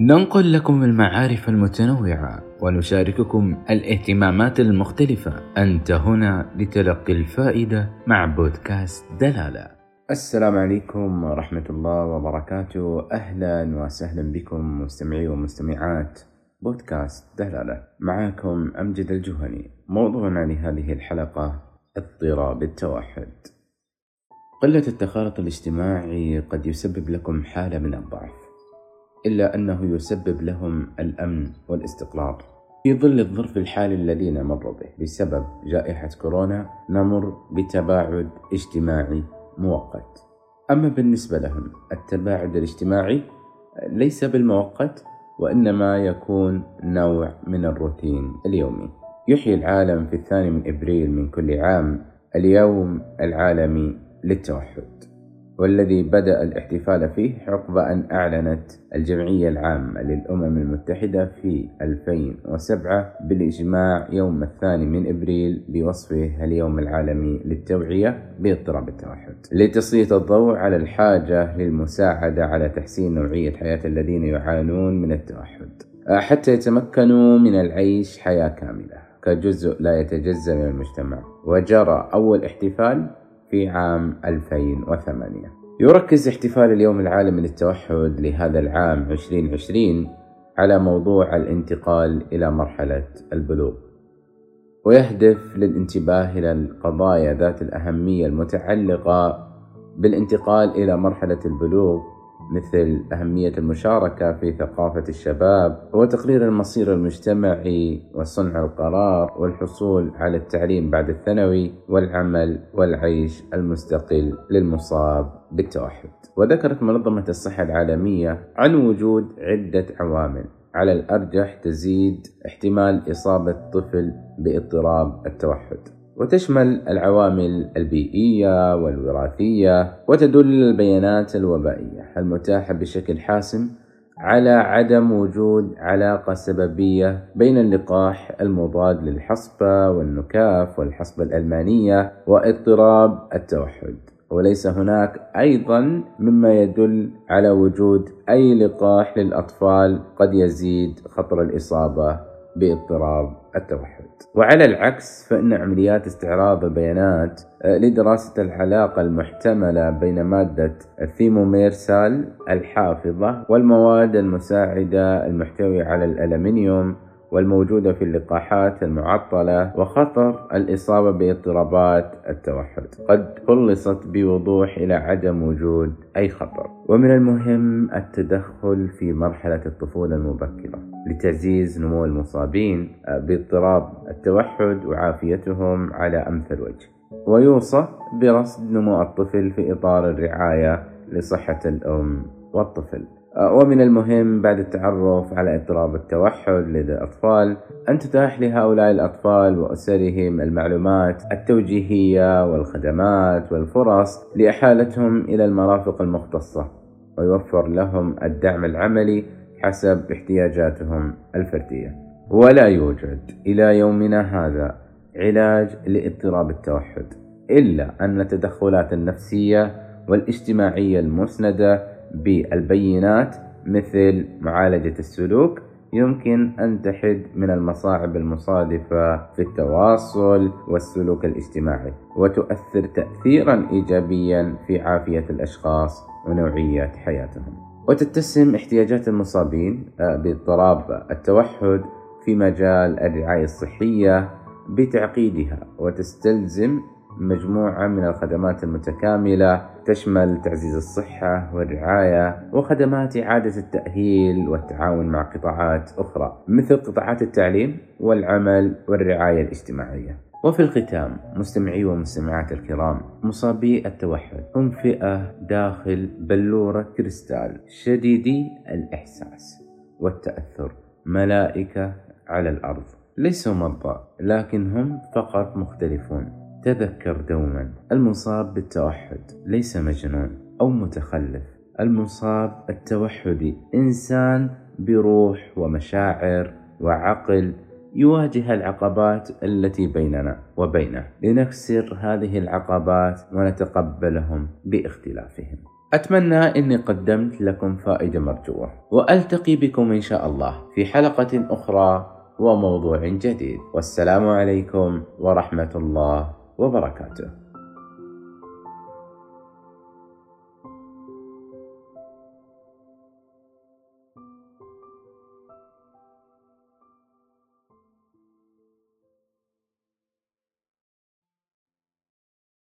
ننقل لكم المعارف المتنوعة ونشارككم الاهتمامات المختلفة. أنت هنا لتلقي الفائدة مع بودكاست دلالة. السلام عليكم ورحمة الله وبركاته. أهلا وسهلا بكم مستمعي ومستمعات بودكاست دلالة. معكم أمجد الجهني. موضوعنا لهذه الحلقة اضطراب التوحد. قلة التخالط الاجتماعي قد يسبب لكم حالة من الضعف. إلا أنه يسبب لهم الأمن والاستقرار في ظل الظرف الحالي الذي نمر به بسبب جائحة كورونا نمر بتباعد اجتماعي مؤقت. أما بالنسبة لهم التباعد الاجتماعي ليس بالمؤقت وإنما يكون نوع من الروتين اليومي. يحيي العالم في الثاني من إبريل من كل عام اليوم العالمي للتوحد. والذي بدأ الاحتفال فيه عقب أن أعلنت الجمعية العامة للأمم المتحدة في 2007 بالإجماع يوم الثاني من إبريل بوصفه اليوم العالمي للتوعية باضطراب التوحد. لتسليط الضوء على الحاجة للمساعدة على تحسين نوعية حياة الذين يعانون من التوحد. حتى يتمكنوا من العيش حياة كاملة. كجزء لا يتجزأ من المجتمع. وجرى أول احتفال في عام 2008 يركز احتفال اليوم العالمي للتوحد لهذا العام 2020 على موضوع الانتقال إلى مرحلة البلوغ ويهدف للانتباه إلى القضايا ذات الأهمية المتعلقة بالانتقال إلى مرحلة البلوغ مثل أهمية المشاركة في ثقافة الشباب وتقرير المصير المجتمعي وصنع القرار والحصول على التعليم بعد الثانوي والعمل والعيش المستقل للمصاب بالتوحد. وذكرت منظمة الصحة العالمية عن وجود عدة عوامل. على الأرجح تزيد احتمال إصابة طفل باضطراب التوحد. وتشمل العوامل البيئية والوراثية وتدل البيانات الوبائية. المتاحة بشكل حاسم على عدم وجود علاقة سببية بين اللقاح المضاد للحصبة والنكاف والحصبة الألمانية واضطراب التوحد؟ وليس هناك أيضا مما يدل على وجود أي لقاح للأطفال قد يزيد خطر الإصابة باضطراب التوحد وعلى العكس فإن عمليات استعراض البيانات آه، لدراسة العلاقة المحتملة بين مادة الثيموميرسال الحافظة والمواد المساعدة المحتوية على الألمنيوم والموجودة في اللقاحات المعطلة وخطر الإصابة باضطرابات التوحد. قد خلصت بوضوح إلى عدم وجود أي خطر. ومن المهم التدخل في مرحلة الطفولة المبكرة لتعزيز نمو المصابين باضطراب التوحد وعافيتهم على أمثل وجه. ويوصى برصد نمو الطفل في إطار الرعاية لصحة الأم. والطفل. ومن المهم بعد التعرف على اضطراب التوحد لدى الأطفال أن تتاح لهؤلاء الأطفال وأسرهم المعلومات التوجيهية والخدمات والفرص لإحالتهم إلى المرافق المختصة ويوفر لهم الدعم العملي حسب احتياجاتهم الفردية. ولا يوجد إلى يومنا هذا علاج لاضطراب التوحد إلا أن التدخلات النفسية والإجتماعية المسندة بالبينات مثل معالجة السلوك يمكن أن تحد من المصاعب المصادفة في التواصل والسلوك الاجتماعي وتؤثر تأثيرا إيجابيا في عافية الأشخاص ونوعية حياتهم. وتتسم احتياجات المصابين آه، باضطراب التوحد في مجال الرعاية الصحية بتعقيدها وتستلزم مجموعة من الخدمات المتكاملة تشمل تعزيز الصحة والرعاية وخدمات إعادة التأهيل والتعاون مع قطاعات أخرى مثل قطاعات التعليم والعمل والرعاية الاجتماعية. وفي الختام مستمعي ومستمعات الكرام مصابي التوحد هم فئة داخل بلورة كريستال شديدي الإحساس والتأثر ملائكة على الأرض ليسوا مرضى لكنهم فقط مختلفون. تذكر دوما. المصاب بالتوحد ليس مجنون أو متخلف. المصاب التوحدي إنسان بروح ومشاعر وعقل يواجه العقبات التي بيننا وبينه. لنكسر هذه العقبات ونتقبلهم باختلافهم. أتمنى أني قدمت لكم فائدة مرجوة وألتقي بكم إن شاء الله في حلقة أخرى وموضوع جديد. والسلام عليكم ورحمة الله وبركاته.